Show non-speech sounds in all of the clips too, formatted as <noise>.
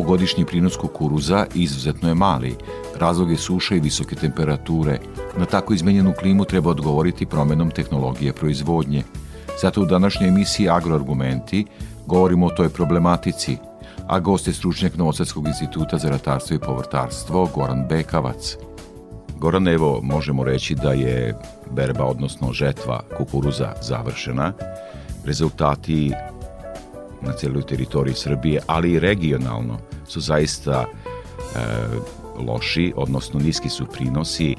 Ovogodišnji prinos kukuruza izuzetno je mali. Razlog je suše i visoke temperature. Na tako izmenjenu klimu treba odgovoriti promenom tehnologije proizvodnje. Zato u današnjoj emisiji Agroargumenti govorimo o toj problematici, a gost je stručnjak Novosadskog instituta za ratarstvo i povrtarstvo Goran Bekavac. Goran, evo, možemo reći da je berba, odnosno žetva kukuruza završena. Rezultati na celoj teritoriji Srbije, ali i regionalno, su zaista e, loši, odnosno niski su prinosi,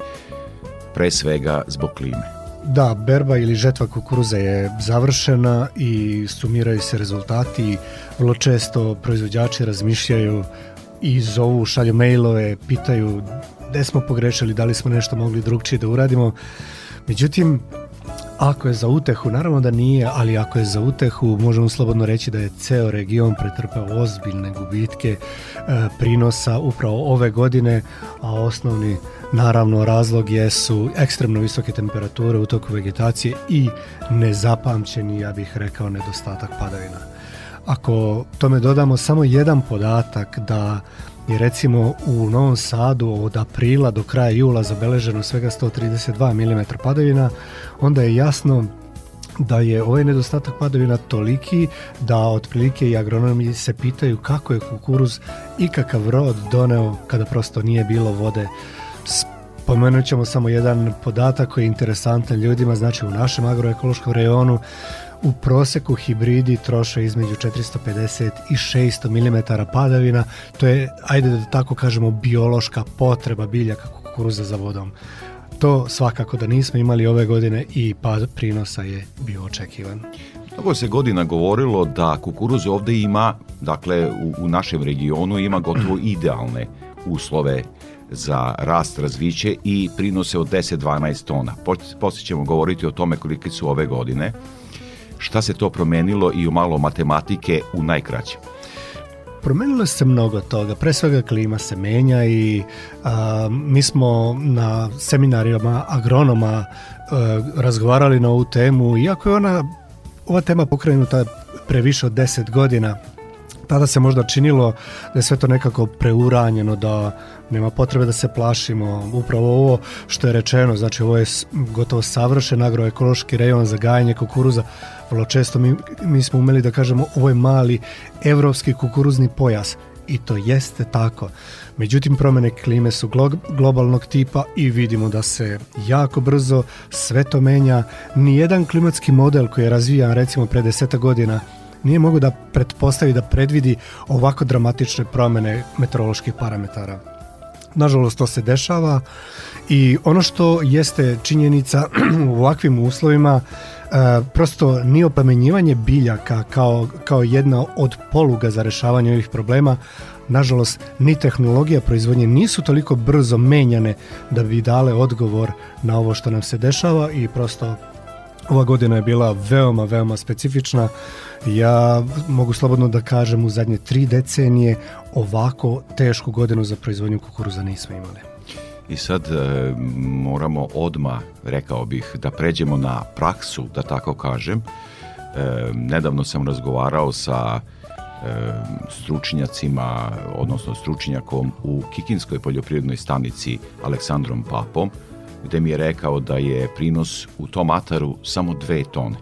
pre svega zbog klime. Da, berba ili žetva kukuruza je završena i sumiraju se rezultati. Vrlo često proizvođači razmišljaju i zovu, šalju mailove, pitaju gde smo pogrešili, da li smo nešto mogli drugčije da uradimo. Međutim, Ako je za utehu, naravno da nije, ali ako je za utehu, možemo slobodno reći da je ceo region pretrpeo ozbiljne gubitke e, prinosa upravo ove godine, a osnovni naravno razlog jesu ekstremno visoke temperature u toku vegetacije i nezapamćeni, ja bih rekao, nedostatak padavina. Ako tome dodamo samo jedan podatak da je recimo u Novom Sadu od aprila do kraja jula zabeleženo svega 132 mm padavina, onda je jasno da je ovaj nedostatak padavina toliki da otprilike i agronomi se pitaju kako je kukuruz ikakav rod doneo kada prosto nije bilo vode. Spomenut ćemo samo jedan podatak koji je interesantan ljudima, znači u našem agroekološkom rejonu U proseku hibridi troše između 450 i 600 mm padavina, to je, ajde da tako kažemo, biološka potreba biljaka kukuruza za vodom. To svakako da nismo imali ove godine i pad prinosa je bio očekivan. Mnogo se godina govorilo da kukuruz ovde ima, dakle u, u našem regionu ima gotovo <clears throat> idealne uslove za rast, razviće i prinose od 10-12 tona. Poslije ćemo govoriti o tome kolike su ove godine šta se to promenilo i u malo matematike u najkraćem? Promenilo se mnogo toga, pre svega klima se menja i a, mi smo na seminarijama agronoma a, e, razgovarali na ovu temu, iako je ona, ova tema pokrenuta pre više od 10 godina, tada se možda činilo da je sve to nekako preuranjeno, da nema potrebe da se plašimo. Upravo ovo što je rečeno, znači ovo je gotovo savršen agroekološki rejon za gajanje kukuruza. Vrlo često mi, mi smo umeli da kažemo ovo je mali evropski kukuruzni pojas i to jeste tako. Međutim, promene klime su globalnog tipa i vidimo da se jako brzo sve to menja. Nijedan klimatski model koji je razvijan recimo pre deseta godina – nije mogao da pretpostavi, da predvidi ovako dramatične promene meteoroloških parametara. Nažalost, to se dešava i ono što jeste činjenica <clears throat> u ovakvim uslovima, e, prosto ni opamenjivanje biljaka kao, kao jedna od poluga za rešavanje ovih problema, nažalost, ni tehnologija proizvodnje nisu toliko brzo menjane da bi dale odgovor na ovo što nam se dešava i prosto ova godina je bila veoma, veoma specifična. Ja mogu slobodno da kažem u zadnje tri decenije ovako tešku godinu za proizvodnju kukuruza nismo imali. I sad e, moramo odma, rekao bih, da pređemo na praksu, da tako kažem. E, nedavno sam razgovarao sa e, stručnjacima, odnosno stručnjakom u Kikinskoj poljoprivrednoj stanici Aleksandrom Papom, gde mi je rekao da je prinos u tom ataru samo dve tone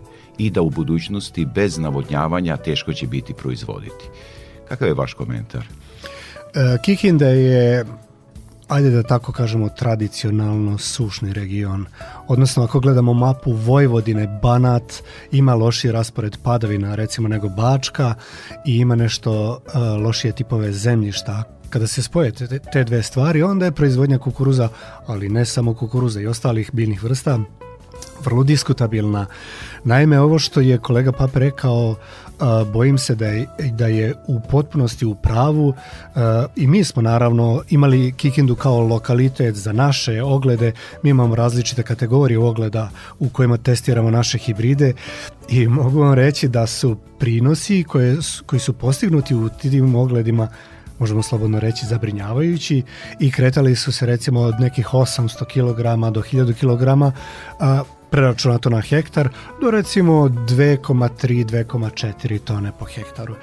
i da u budućnosti bez navodnjavanja teško će biti proizvoditi. Kakav je vaš komentar? E, Kikinda je ajde da tako kažemo, tradicionalno sušni region. Odnosno, ako gledamo mapu Vojvodine, Banat ima loši raspored padavina, recimo, nego Bačka i ima nešto e, lošije tipove zemljišta. Kada se spoje te, te dve stvari, onda je proizvodnja kukuruza, ali ne samo kukuruza i ostalih biljnih vrsta, vrlo diskutabilna. Naime, ovo što je kolega Pap rekao, bojim se da je, da je u potpunosti u pravu i mi smo naravno imali Kikindu kao lokalitet za naše oglede, mi imamo različite kategorije ogleda u kojima testiramo naše hibride i mogu vam reći da su prinosi koje, koji su postignuti u tim ogledima možemo slobodno reći, zabrinjavajući i kretali su se recimo od nekih 800 kg do 1000 kg, a, preračunato na hektar, do recimo 2,3-2,4 tone po hektaru.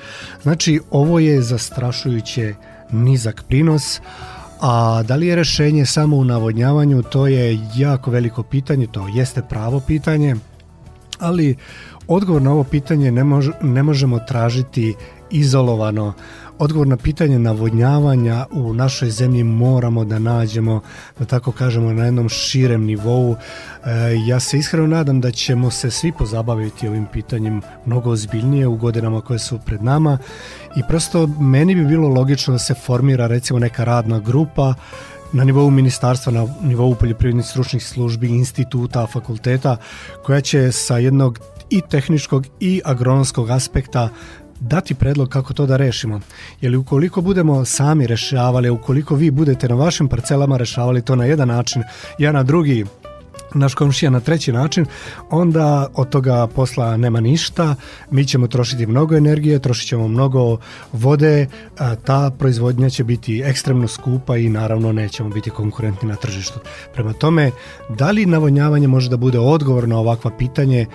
Znači, ovo je zastrašujuće nizak prinos, A da li je rešenje samo u navodnjavanju, to je jako veliko pitanje, to jeste pravo pitanje, ali odgovor na ovo pitanje ne, mož, ne možemo tražiti izolovano odgovor na pitanje navodnjavanja u našoj zemlji moramo da nađemo, da tako kažemo, na jednom širem nivou. E, ja se iskreno nadam da ćemo se svi pozabaviti ovim pitanjem mnogo ozbiljnije u godinama koje su pred nama i prosto meni bi bilo logično da se formira recimo neka radna grupa na nivou ministarstva, na nivou poljoprivrednih stručnih službi, instituta, fakulteta, koja će sa jednog i tehničkog i agronomskog aspekta dati predlog kako to da rešimo. Jer ukoliko budemo sami rešavali, ukoliko vi budete na vašim parcelama rešavali to na jedan način, ja na drugi, naš komšija na treći način, onda od toga posla nema ništa, mi ćemo trošiti mnogo energije, trošit ćemo mnogo vode, ta proizvodnja će biti ekstremno skupa i naravno nećemo biti konkurentni na tržištu. Prema tome, da li navodnjavanje može da bude odgovor na ovakva pitanje,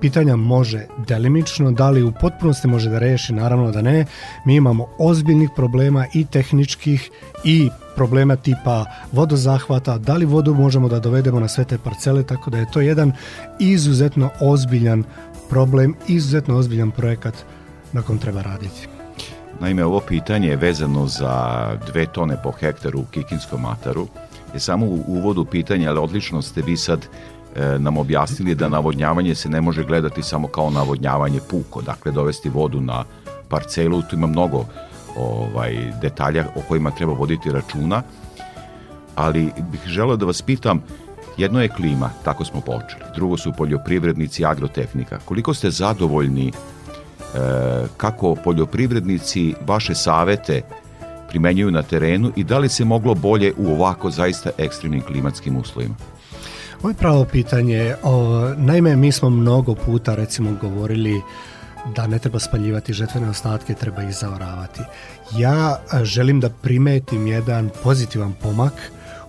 pitanja može delimično, da li u potpunosti može da reši, naravno da ne. Mi imamo ozbiljnih problema i tehničkih i problema tipa vodozahvata, da li vodu možemo da dovedemo na sve te parcele, tako da je to jedan izuzetno ozbiljan problem, izuzetno ozbiljan projekat na kom treba raditi. Naime, ovo pitanje je vezano za dve tone po hektaru u Kikinskom ataru, je samo u uvodu pitanja, ali odlično ste vi sad E, nam objasnili da navodnjavanje se ne može gledati samo kao navodnjavanje puko, dakle dovesti vodu na parcelu, tu ima mnogo ovaj detalja o kojima treba voditi računa. Ali bih želeo da vas pitam, jedno je klima, tako smo počeli. Drugo su poljoprivrednici, i agrotehnika. Koliko ste zadovoljni e, kako poljoprivrednici vaše savete primenjuju na terenu i da li se moglo bolje u ovako zaista ekstremnim klimatskim uslovima? Ovo pravo pitanje. O, naime, mi smo mnogo puta recimo govorili da ne treba spaljivati žetvene ostatke, treba ih zaoravati. Ja želim da primetim jedan pozitivan pomak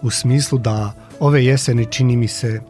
u smislu da ove jeseni čini mi se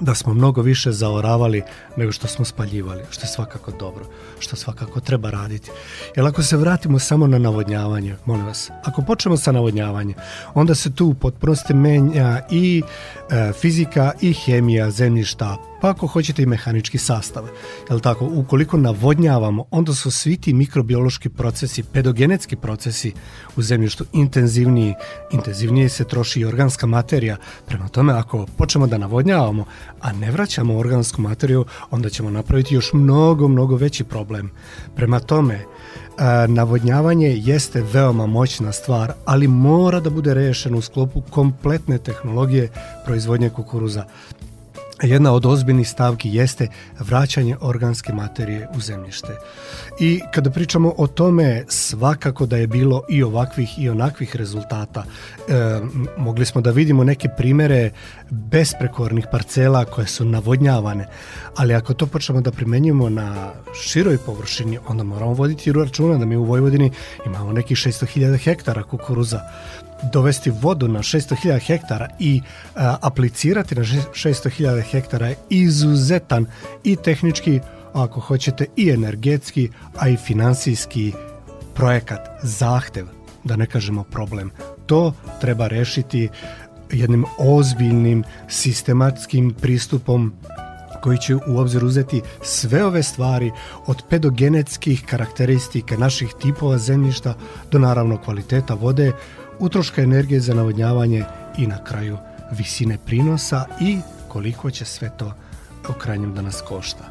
da smo mnogo više zaoravali nego što smo spaljivali, što je svakako dobro, što svakako treba raditi. Jer ako se vratimo samo na navodnjavanje, molim vas, ako počnemo sa navodnjavanjem, onda se tu u menja i e, fizika i hemija zemljišta, pa ako hoćete i mehanički sastav. Jel tako? Ukoliko navodnjavamo, onda su svi ti mikrobiološki procesi, pedogenetski procesi u zemljištu intenzivniji, intenzivnije se troši i organska materija. Prema tome, ako počnemo da navodnjavamo, a ne vraćamo organsku materiju, onda ćemo napraviti još mnogo, mnogo veći problem. Prema tome, e, navodnjavanje jeste veoma moćna stvar, ali mora da bude rešeno u sklopu kompletne tehnologije proizvodnje kukuruza jedna od ozbiljnih stavki jeste vraćanje organske materije u zemljište. I kada pričamo o tome, svakako da je bilo i ovakvih i onakvih rezultata. E, mogli smo da vidimo neke primere besprekornih parcela koje su navodnjavane, ali ako to počnemo da primenjujemo na široj površini, onda moramo voditi računa da mi u Vojvodini imamo nekih 600.000 hektara kukuruza dovesti vodu na 600.000 hektara i a, e, aplicirati na 600.000 hektara je izuzetan i tehnički, ako hoćete, i energetski, a i finansijski projekat, zahtev, da ne kažemo problem. To treba rešiti jednim ozbiljnim sistematskim pristupom koji će u obzir uzeti sve ove stvari od pedogenetskih karakteristika naših tipova zemljišta do naravno kvaliteta vode, utroška energije za navodnjavanje i na kraju visine prinosa i koliko će sve to u krajnjem da nas košta.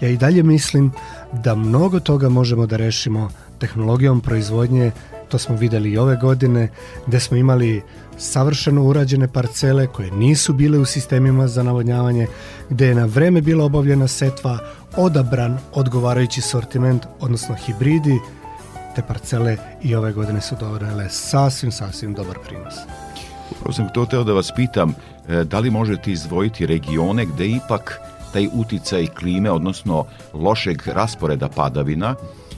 Ja i dalje mislim da mnogo toga možemo da rešimo tehnologijom proizvodnje, to smo videli i ove godine, gde smo imali savršeno urađene parcele koje nisu bile u sistemima za navodnjavanje, gde je na vreme bila obavljena setva, odabran odgovarajući sortiment, odnosno hibridi, te parcele i ove godine su donele sasvim, sasvim dobar prinos. Upravo sam to teo da vas pitam, e, da li možete izdvojiti regione gde ipak taj uticaj klime, odnosno lošeg rasporeda padavina,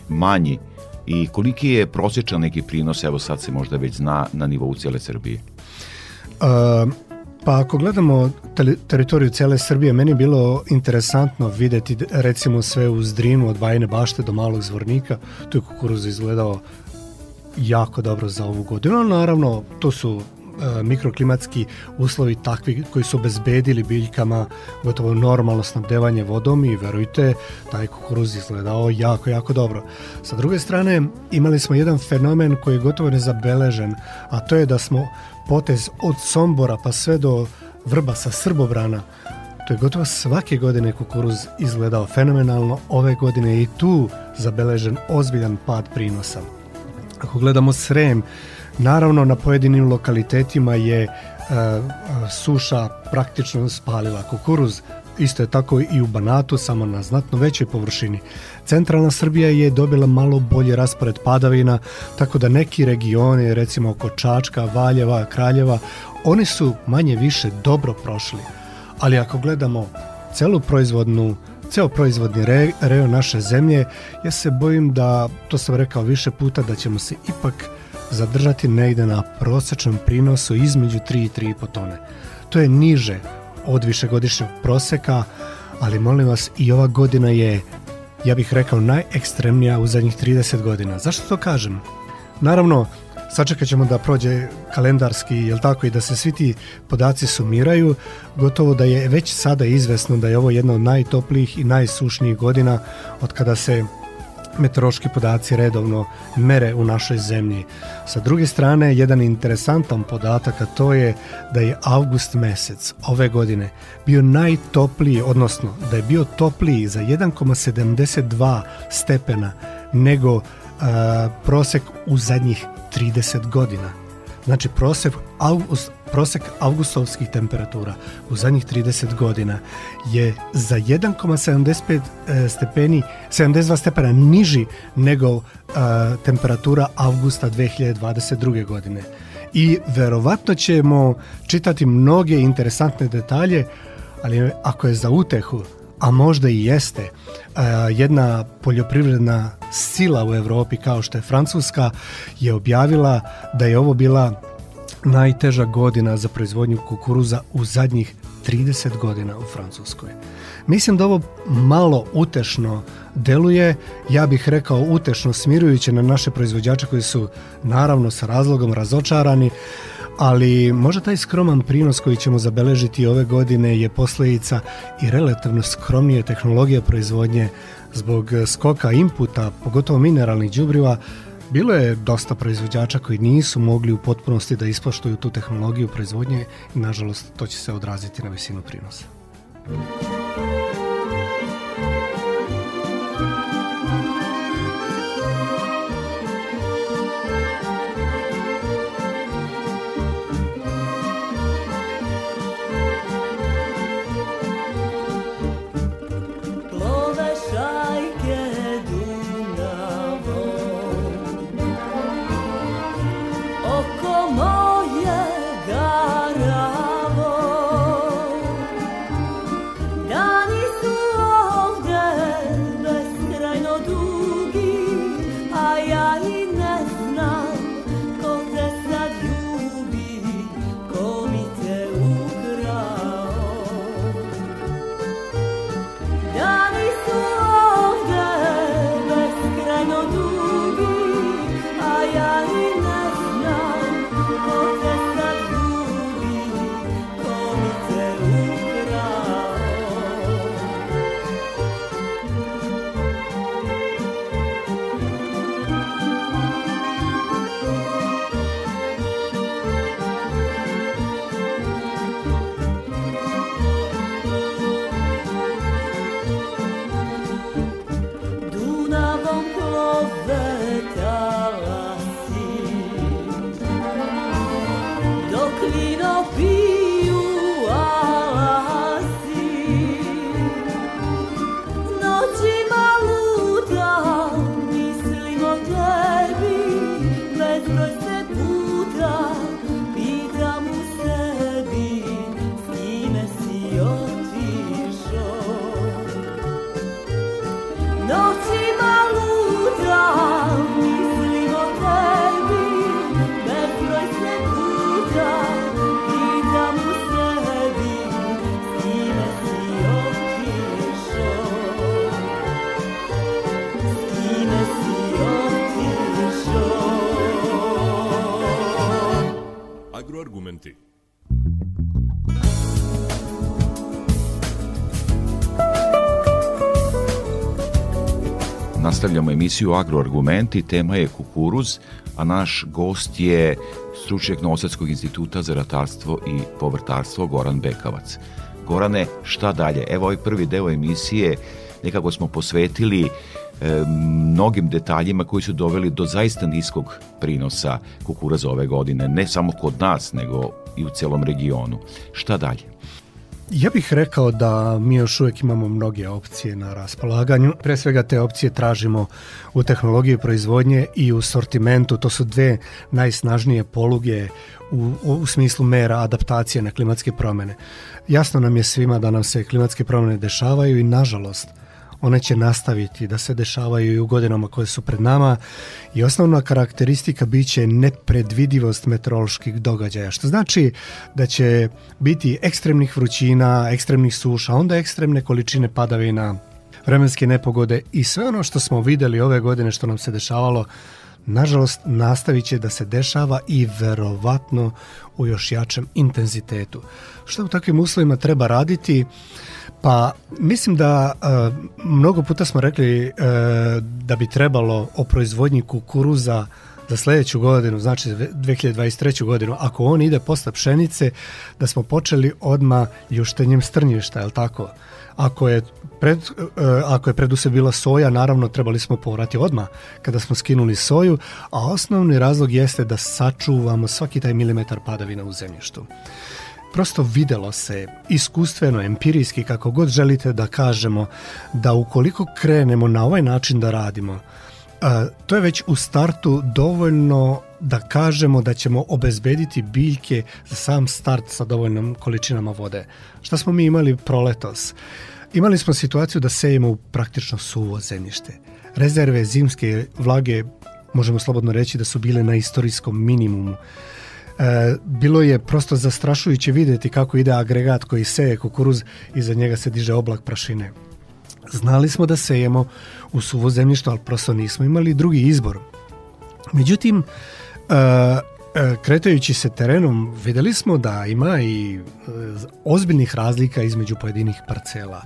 manji i koliki je prosječan neki prinos, evo sad se možda već zna, na nivou cijele Srbije? Uh, Pa ako gledamo teritoriju cele Srbije, meni je bilo interesantno videti recimo sve uz Drinu od Bajne bašte do Malog zvornika. Tu je kukuruz izgledao jako dobro za ovu godinu. Naravno, to su e, mikroklimatski uslovi takvi koji su obezbedili biljkama gotovo normalno snabdevanje vodom i verujte, taj kukuruz izgledao jako, jako dobro. Sa druge strane, imali smo jedan fenomen koji je gotovo nezabeležen, a to je da smo potez od Sombora pa sve do Vrba sa Srbobrana, to je gotovo svake godine kukuruz izgledao fenomenalno, ove godine i tu zabeležen ozbiljan pad prinosa. Ako gledamo Srem, naravno na pojedinim lokalitetima je e, e suša praktično spalila kukuruz, isto je tako i u Banatu, samo na znatno većoj površini. Centralna Srbija je dobila malo bolje raspored padavina, tako da neki regioni, recimo oko Čačka, Valjeva, Kraljeva, oni su manje više dobro prošli. Ali ako gledamo celu proizvodnu ceo proizvodni re, reo naše zemlje, ja se bojim da, to sam rekao više puta, da ćemo se ipak zadržati negde na prosečnom prinosu između 3 i 3,5 tone. To je niže od višegodišnjeg proseka, ali molim vas i ova godina je, ja bih rekao, najekstremnija u zadnjih 30 godina. Zašto to kažem? Naravno, sačekat ćemo da prođe kalendarski, jel tako, i da se svi ti podaci sumiraju, gotovo da je već sada izvesno da je ovo jedna od najtoplijih i najsušnijih godina od kada se meteorološki podaci redovno mere u našoj zemlji. Sa druge strane, jedan interesantan podatak, a to je da je avgust mesec ove godine bio najtopliji, odnosno da je bio topliji za 1,72 stepena nego uh, prosek u zadnjih 30 godina. Znači prosek avgust, prosek avgustovskih temperatura u zadnjih 30 godina je za 1,75 e, stepeni, 72 stepena niži nego uh, temperatura avgusta 2022. godine. I verovatno ćemo čitati mnoge interesantne detalje, ali ako je za utehu, a možda i jeste, e, jedna poljoprivredna sila u Evropi kao što je Francuska je objavila da je ovo bila najteža godina za proizvodnju kukuruza u zadnjih 30 godina u Francuskoj. Mislim da ovo malo utešno deluje, ja bih rekao utešno smirujuće na naše proizvođače koji su naravno sa razlogom razočarani, ali možda taj skroman prinos koji ćemo zabeležiti ove godine je posledica i relativno skromnije tehnologije proizvodnje zbog skoka inputa, pogotovo mineralnih đubriva, Bilo je dosta proizvođača koji nisu mogli u potpunosti da ispoštuju tu tehnologiju proizvodnje i nažalost to će se odraziti na visinu prinosa. Thank emisiju Agroargumenti, tema je kukuruz, a naš gost je stručnjak Novosadskog instituta za ratarstvo i povrtarstvo Goran Bekavac. Gorane, šta dalje? Evo ovaj prvi deo emisije nekako smo posvetili e, mnogim detaljima koji su doveli do zaista niskog prinosa kukuruza ove godine, ne samo kod nas, nego i u celom regionu. Šta dalje? Ja bih rekao da mi još uvek imamo mnoge opcije na raspolaganju. Pre svega te opcije tražimo u tehnologiji proizvodnje i u sortimentu. To su dve najsnažnije poluge u, u smislu mera adaptacije na klimatske promene. Jasno nam je svima da nam se klimatske promene dešavaju i nažalost one će nastaviti da se dešavaju i u godinama koje su pred nama i osnovna karakteristika biće nepredvidivost meteoroloških događaja, što znači da će biti ekstremnih vrućina, ekstremnih suša, onda ekstremne količine padavina, vremenske nepogode i sve ono što smo videli ove godine što nam se dešavalo nažalost nastavit će da se dešava i verovatno u još jačem intenzitetu. Šta u takvim uslovima treba raditi? Uh, Pa mislim da uh, mnogo puta smo rekli uh, da bi trebalo o proizvodnji kukuruza za sledeću godinu, znači 2023. godinu, ako on ide posle pšenice, da smo počeli odma juštenjem strnjišta, je li tako? Ako je pred, uh, ako je preduse bila soja, naravno trebali smo porati odmah kada smo skinuli soju, a osnovni razlog jeste da sačuvamo svaki taj milimetar padavina u zemljištu prosto videlo se iskustveno, empirijski, kako god želite da kažemo, da ukoliko krenemo na ovaj način da radimo, e, to je već u startu dovoljno da kažemo da ćemo obezbediti biljke za sam start sa dovoljnom količinama vode. Šta smo mi imali proletos? Imali smo situaciju da sejemo u praktično suvo zemljište. Rezerve zimske vlage možemo slobodno reći da su bile na istorijskom minimumu. E, bilo je prosto zastrašujuće videti kako ide agregat koji seje kukuruz i za njega se diže oblak prašine. Znali smo da sejemo u suvo zemljište, ali prosto nismo imali drugi izbor. Međutim, e, e, kretajući se terenom videli smo da ima i e, ozbiljnih razlika između pojedinih parcela.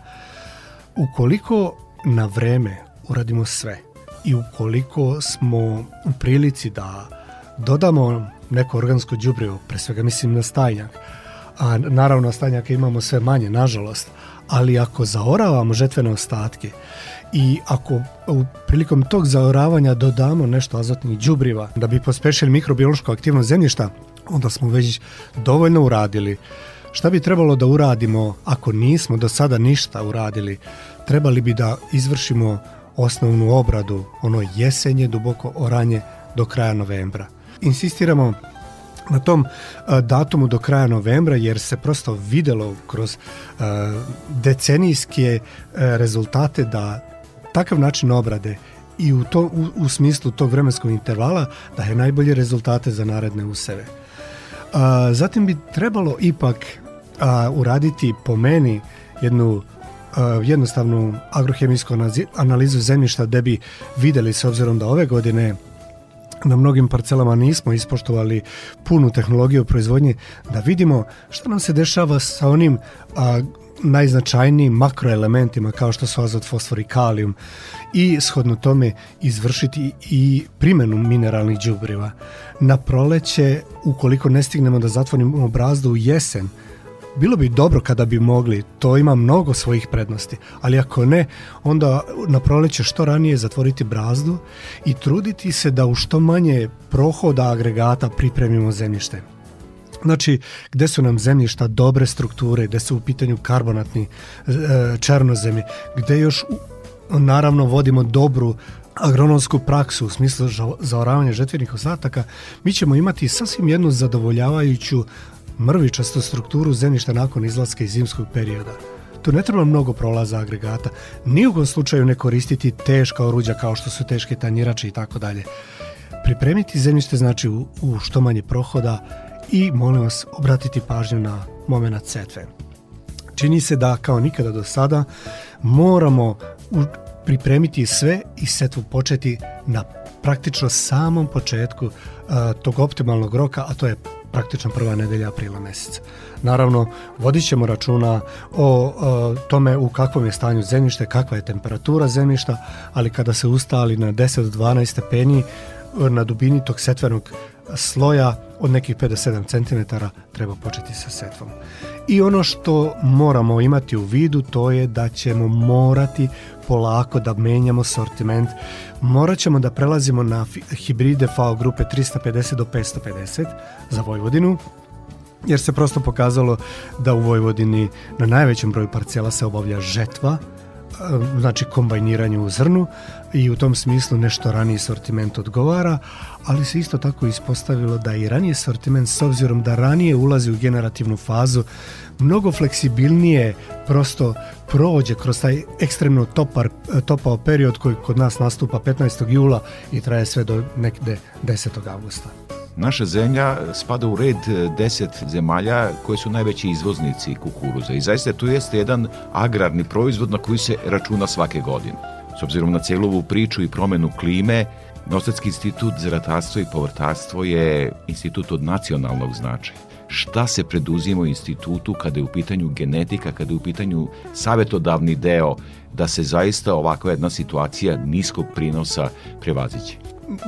Ukoliko na vreme uradimo sve i ukoliko smo u prilici da dodamo neko organsko đubrivo, pre svega mislim na stajnjak. A naravno stajnjaka imamo sve manje, nažalost, ali ako zaoravamo žetvene ostatke i ako u prilikom tog zaoravanja dodamo nešto azotnih đubriva da bi pospešili mikrobiološku aktivnost zemljišta, onda smo već dovoljno uradili. Šta bi trebalo da uradimo ako nismo do sada ništa uradili? Trebali bi da izvršimo osnovnu obradu, ono jesenje duboko oranje do kraja novembra. Insistiramo na tom datumu do kraja novembra jer se prosto videlo kroz decenijske e, rezultate da takav način obrade i u, to, u, u smislu tog vremenskog intervala da je najbolje rezultate za naredne useve. A, zatim bi trebalo ipak a, uraditi po meni jednu a, jednostavnu agrohemijsku analizu zemljišta da bi videli s obzirom da ove godine na mnogim parcelama nismo ispoštovali punu tehnologiju proizvodnje, da vidimo šta nam se dešava sa onim a, najznačajnijim makroelementima kao što su azot, fosfor i kalijum i shodno tome izvršiti i primenu mineralnih đubriva. Na proleće, ukoliko ne stignemo da zatvorimo brazdu u jesen, bilo bi dobro kada bi mogli, to ima mnogo svojih prednosti, ali ako ne, onda na proleće što ranije zatvoriti brazdu i truditi se da u što manje prohoda agregata pripremimo zemljište. Znači, gde su nam zemljišta dobre strukture, gde su u pitanju karbonatni e, černozemi, gde još naravno vodimo dobru agronomsku praksu u smislu zaoravanja žetvenih ostataka, mi ćemo imati sasvim jednu zadovoljavajuću mrvičastu strukturu zemljišta nakon izlaska iz zimskog perioda. Tu ne treba mnogo prolaza agregata, ni u kom slučaju ne koristiti teška oruđa kao što su teške tanjirače i tako dalje. Pripremiti zemljište znači u, u što manje prohoda i molim vas obratiti pažnju na momenat setve. Čini se da kao nikada do sada moramo u, pripremiti sve i setvu početi na praktično samom početku uh, tog optimalnog roka, a to je praktično prva nedelja aprila meseca. Naravno, vodit ćemo računa o, o tome u kakvom je stanju zemljište, kakva je temperatura zemljišta, ali kada se ustali na 10 do 12 stepeni na dubini tog setvenog sloja od nekih 57 cm treba početi sa setvom. I ono što moramo imati u vidu to je da ćemo morati polako da menjamo sortiment. Morat ćemo da prelazimo na hibride FAO grupe 350 do 550 za Vojvodinu, jer se prosto pokazalo da u Vojvodini na najvećem broju parcela se obavlja žetva, E, znači kombajniranje u zrnu i u tom smislu nešto raniji sortiment odgovara, ali se isto tako ispostavilo da i ranije sortiment s obzirom da ranije ulazi u generativnu fazu mnogo fleksibilnije prosto prođe kroz taj ekstremno topar, topao period koji kod nas nastupa 15. jula i traje sve do nekde 10. augusta. Naša zemlja spada u red 10 zemalja koje su najveći izvoznici kukuruza i zaista to jeste jedan agrarni proizvod na koji se računa svake godine. S obzirom na celu ovu priču i promenu klime, Nostatski institut za ratarstvo i povrtarstvo je institut od nacionalnog značaja šta se preduzimo institutu kada je u pitanju genetika, kada je u pitanju savetodavni deo, da se zaista ovakva jedna situacija niskog prinosa prevaziće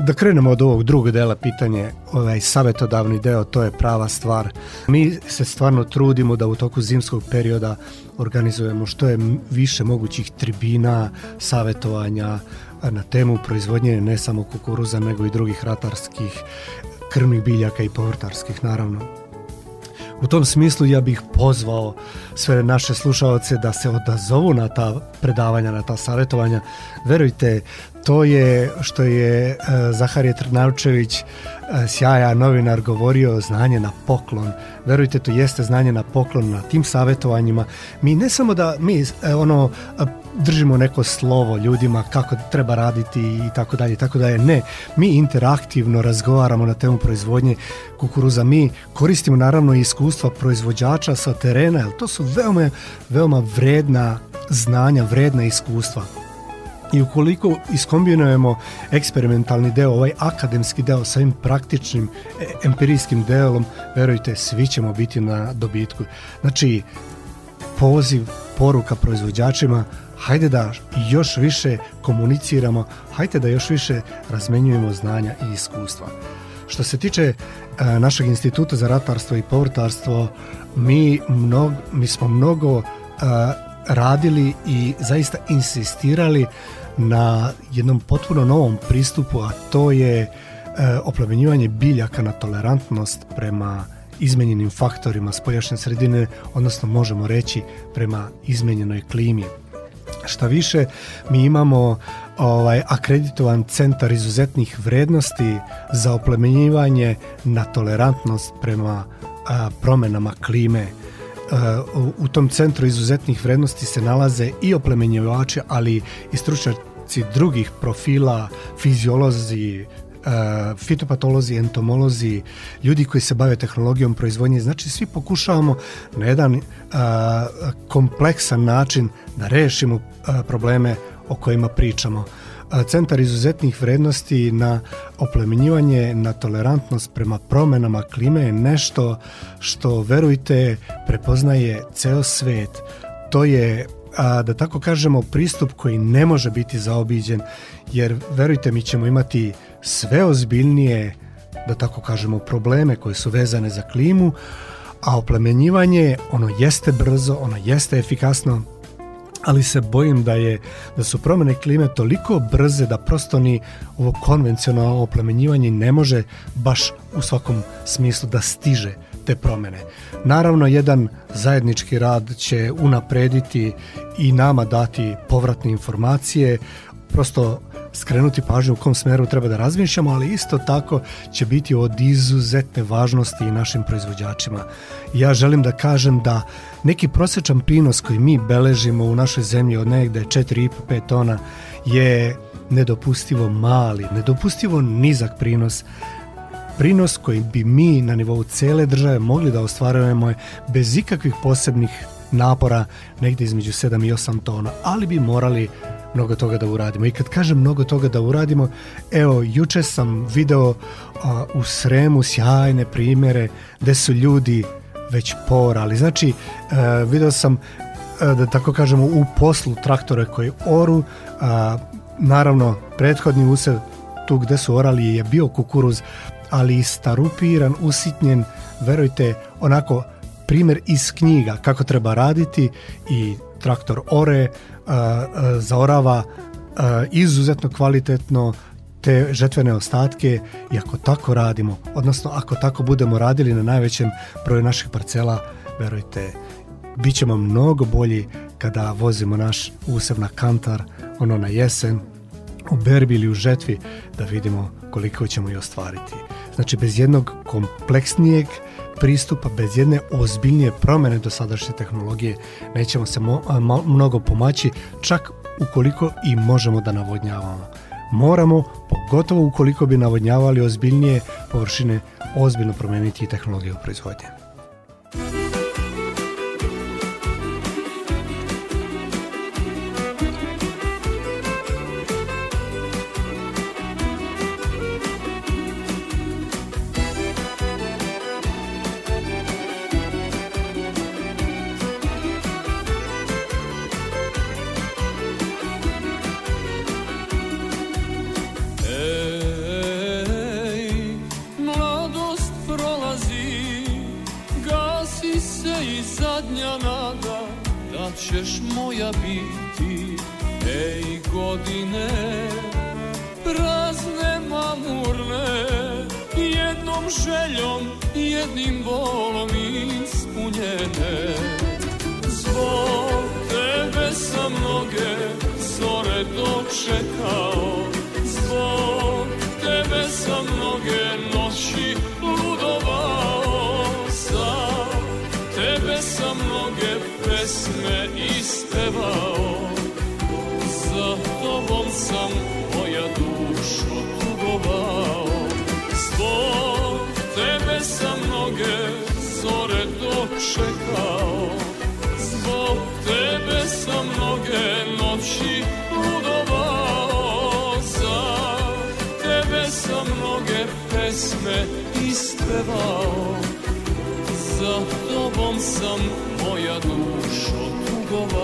da krenemo od ovog drugog dela pitanje, ovaj savetodavni deo, to je prava stvar. Mi se stvarno trudimo da u toku zimskog perioda organizujemo što je više mogućih tribina, savetovanja na temu proizvodnje ne samo kukuruza nego i drugih ratarskih krvnih biljaka i povrtarskih naravno. U tom smislu ja bih pozvao sve naše slušaoce da se odazovu na ta predavanja, na ta savjetovanja. Verujte, to je što je e, Zaharije Trnavčević e, sjaja novinar govorio znanje na poklon. Verujte, to jeste znanje na poklon na tim savjetovanjima. Mi ne samo da mi e, ono držimo neko slovo ljudima kako treba raditi i tako dalje i tako dalje. Ne, mi interaktivno razgovaramo na temu proizvodnje kukuruza. Mi koristimo naravno iskustva proizvođača sa terena, jer to su veoma, veoma vredna znanja, vredna iskustva i ukoliko iskombinujemo eksperimentalni deo, ovaj akademski deo sa ovim praktičnim e, empirijskim delom, verujte, svi ćemo biti na dobitku. Znači, poziv, poruka proizvođačima, hajde da još više komuniciramo, hajde da još više razmenjujemo znanja i iskustva. Što se tiče e, našeg instituta za ratarstvo i povrtarstvo, mi, mnog, mi smo mnogo e, radili i zaista insistirali na jednom potpuno novom pristupu, a to je e, oplemenjivanje biljaka na tolerantnost prema izmenjenim faktorima spoljašnje sredine, odnosno možemo reći prema izmenjenoj klimi. Šta više, mi imamo ovaj, akreditovan centar izuzetnih vrednosti za oplemenjivanje na tolerantnost prema a, promenama klime u tom centru izuzetnih vrednosti se nalaze i oplemenjivači, ali i stručnjaci drugih profila, fiziolozi, e, fitopatolozi, entomolozi, ljudi koji se bave tehnologijom proizvodnje. Znači, svi pokušavamo na jedan e, kompleksan način da rešimo e, probleme o kojima pričamo centar izuzetnih vrednosti na oplemenjivanje, na tolerantnost prema promenama klime je nešto što, verujte, prepoznaje ceo svet. To je a, da tako kažemo, pristup koji ne može biti zaobiđen, jer verujte mi ćemo imati sve ozbiljnije, da tako kažemo, probleme koje su vezane za klimu, a oplemenjivanje, ono jeste brzo, ono jeste efikasno, ali se bojim da je da su promene klime toliko brze da prosto ni ovo konvencionalno oplemenjivanje ne može baš u svakom smislu da stiže te promene. Naravno, jedan zajednički rad će unaprediti i nama dati povratne informacije, prosto skrenuti pažnju u kom smeru treba da razmišljamo, ali isto tako će biti od izuzetne važnosti i našim proizvođačima. Ja želim da kažem da neki prosečan prinos koji mi beležimo u našoj zemlji od negde 4,5-5 tona je nedopustivo mali, nedopustivo nizak prinos prinos koji bi mi na nivou cele države mogli da ostvarujemo je bez ikakvih posebnih napora negde između 7 i 8 tona, ali bi morali mnogo toga da uradimo. I kad kažem mnogo toga da uradimo, evo, juče sam video a, u Sremu sjajne primere gde su ljudi već porali. Znači, a, e, video sam a, e, da tako kažemo u poslu traktore koji oru a, naravno prethodni usev tu gde su orali je bio kukuruz ali starupiran, usitnjen verujte onako primer iz knjiga kako treba raditi i traktor ore, zaorava izuzetno kvalitetno te žetvene ostatke i ako tako radimo, odnosno ako tako budemo radili na najvećem broju naših parcela, verujte, bit ćemo mnogo bolji kada vozimo naš usev na kantar, ono na jesen, u berbi ili u žetvi, da vidimo koliko ćemo i ostvariti. Znači, bez jednog kompleksnijeg pristupa, bez jedne ozbiljnije promene do sadašnje tehnologije nećemo se mo, ma, mnogo pomaći, čak ukoliko i možemo da navodnjavamo. Moramo, pogotovo ukoliko bi navodnjavali ozbiljnije površine, ozbiljno promeniti tehnologiju proizvodnje. zadnja nada da ćeš moja biti Ej godine prazne mamurne Jednom željom, jednim volom ispunjene Zbog tebe sam mnoge zore dočekao Zbog tebe sam mnoge noći sam mnoge pesme ispevao Za tobom sam moja dušo tugovao Zbog tebe sam mnoge zore dočekao Zbog tebe sam mnoge noći ludovao Za tebe sam mnoge pesme ispevao za tobom sam, moja dušo tugovao.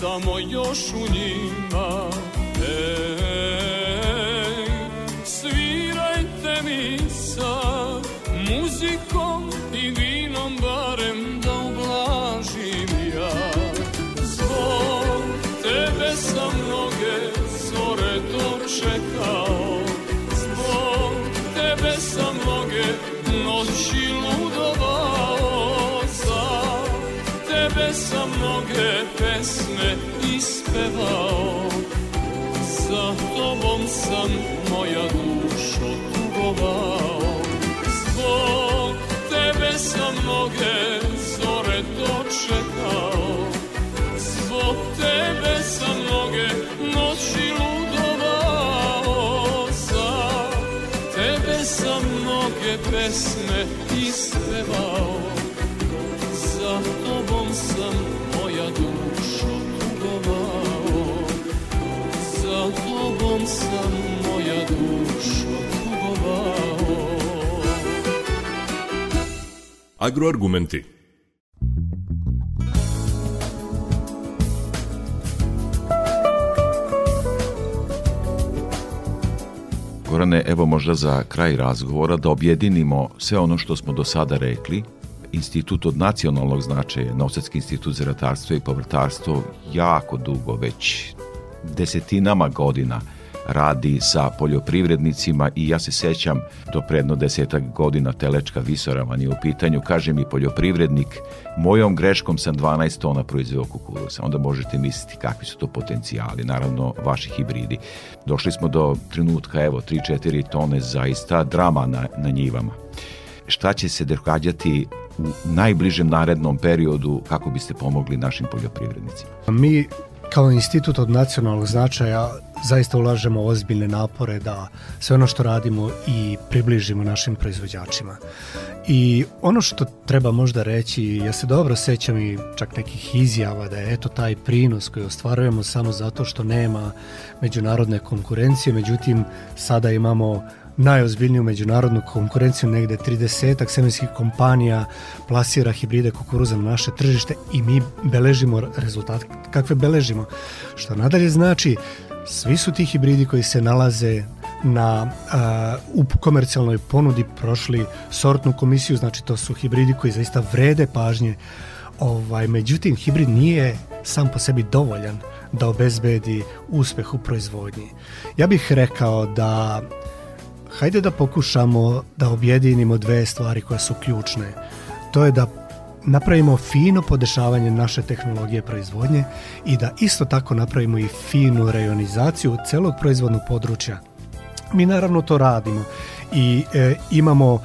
samo još u njih pevao Za tobom sam moja dušo tugovao Zbog tebe sam mnoge zore dočekao Zbog tebe sam mnoge noći ludovao Za tebe sam mnoge pesme Agroargumenti Gorane, evo možda za kraj razgovora da objedinimo sve ono što smo do sada rekli. Institut od nacionalnog značaja, Novosadski institut za ratarstvo i povrtarstvo, jako dugo, već desetinama godina – radi sa poljoprivrednicima i ja se sećam do predno desetak godina Telečka visorama je u pitanju, kaže mi poljoprivrednik, mojom greškom sam 12 tona proizveo kukuruza. Onda možete misliti kakvi su to potencijali, naravno vaši hibridi. Došli smo do trenutka, evo, 3-4 tone zaista drama na, na njivama. Šta će se događati u najbližem narednom periodu kako biste pomogli našim poljoprivrednicima? Mi kao institut od nacionalnog značaja zaista ulažemo ozbiljne napore da sve ono što radimo i približimo našim proizvođačima. I ono što treba možda reći, ja se dobro sećam i čak nekih izjava da je eto taj prinos koji ostvarujemo samo zato što nema međunarodne konkurencije, međutim sada imamo najozbiljniju međunarodnu konkurenciju, negde 30 semenskih kompanija plasira hibride kukuruza na naše tržište i mi beležimo rezultat kakve beležimo. Što nadalje znači Svi su ti hibridi koji se nalaze na uh, u komercijalnoj ponudi prošli sortnu komisiju, znači to su hibridi koji zaista vrede pažnje. Ovaj međutim hibrid nije sam po sebi dovoljan da obezbedi uspeh u proizvodnji. Ja bih rekao da hajde da pokušamo da objedinimo dve stvari koje su ključne. To je da napravimo fino podešavanje naše tehnologije proizvodnje i da isto tako napravimo i finu rejonizaciju celog proizvodnog područja. Mi naravno to radimo i e, imamo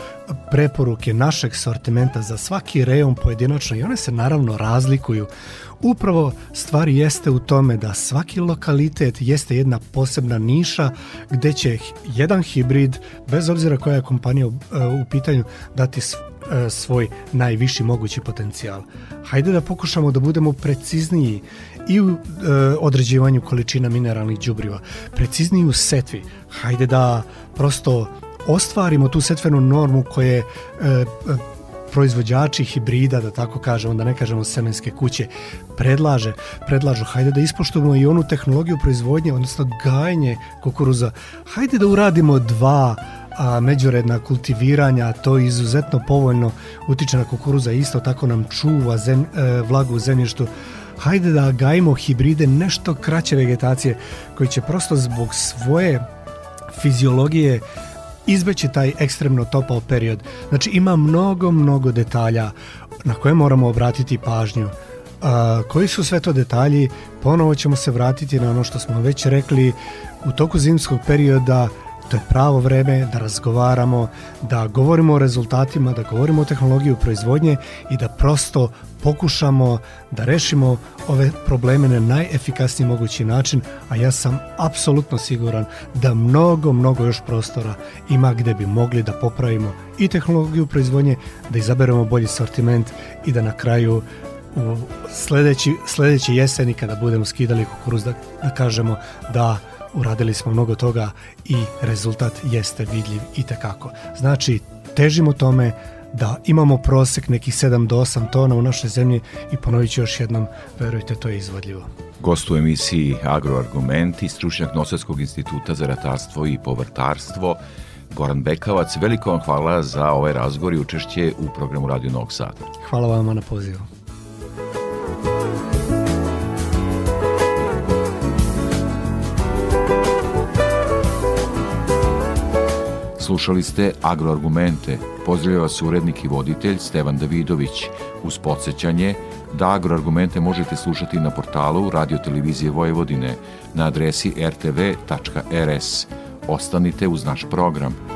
preporuke našeg sortimenta za svaki rejon pojedinačno i one se naravno razlikuju. Upravo stvar jeste u tome da svaki lokalitet jeste jedna posebna niša gde će jedan hibrid, bez obzira koja je kompanija e, u pitanju, dati E, svoj najviši mogući potencijal. Hajde da pokušamo da budemo precizniji i u e, određivanju količina mineralnih đubriva, precizniji u setvi. Hajde da prosto ostvarimo tu setvenu normu koje e, proizvođači hibrida, da tako kažemo, da ne kažemo semenske kuće, predlaže, predlažu, hajde da ispoštujemo i onu tehnologiju proizvodnje, odnosno gajenje kukuruza. Hajde da uradimo dva a međuredna kultiviranja, to izuzetno povoljno utiče na kukuruza, isto tako nam čuva zem, e, vlagu u zemljištu. Hajde da gajimo hibride nešto kraće vegetacije koji će prosto zbog svoje fiziologije izbeći taj ekstremno topao period. Znači ima mnogo, mnogo detalja na koje moramo obratiti pažnju. A, koji su sve to detalji? Ponovo ćemo se vratiti na ono što smo već rekli u toku zimskog perioda to je pravo vreme da razgovaramo, da govorimo o rezultatima, da govorimo o tehnologiji proizvodnje i da prosto pokušamo da rešimo ove probleme na najefikasniji mogući način, a ja sam apsolutno siguran da mnogo, mnogo još prostora ima gde bi mogli da popravimo i tehnologiju proizvodnje, da izaberemo bolji sortiment i da na kraju u sledeći, sledeći jeseni kada budemo skidali kukuruz da, da kažemo da uradili smo mnogo toga i rezultat jeste vidljiv i tekako. Znači, težimo tome da imamo prosek nekih 7 do 8 tona u našoj zemlji i ponovit ću još jednom, verujte, to je izvodljivo. Gost u emisiji Agroargumenti, stručnjak Nosavskog instituta za ratarstvo i povrtarstvo, Goran Bekavac, veliko vam hvala za ovaj razgovor i učešće u programu Radio Novog Sada. Hvala vam na pozivu. Slušali ste Agroargumente, pozdravlja vas urednik i voditelj Stevan Davidović uz podsjećanje da agroargumente možete slušati na portalu Radio Televizije Vojvodine na adresi rtv.rs. Ostanite uz naš program.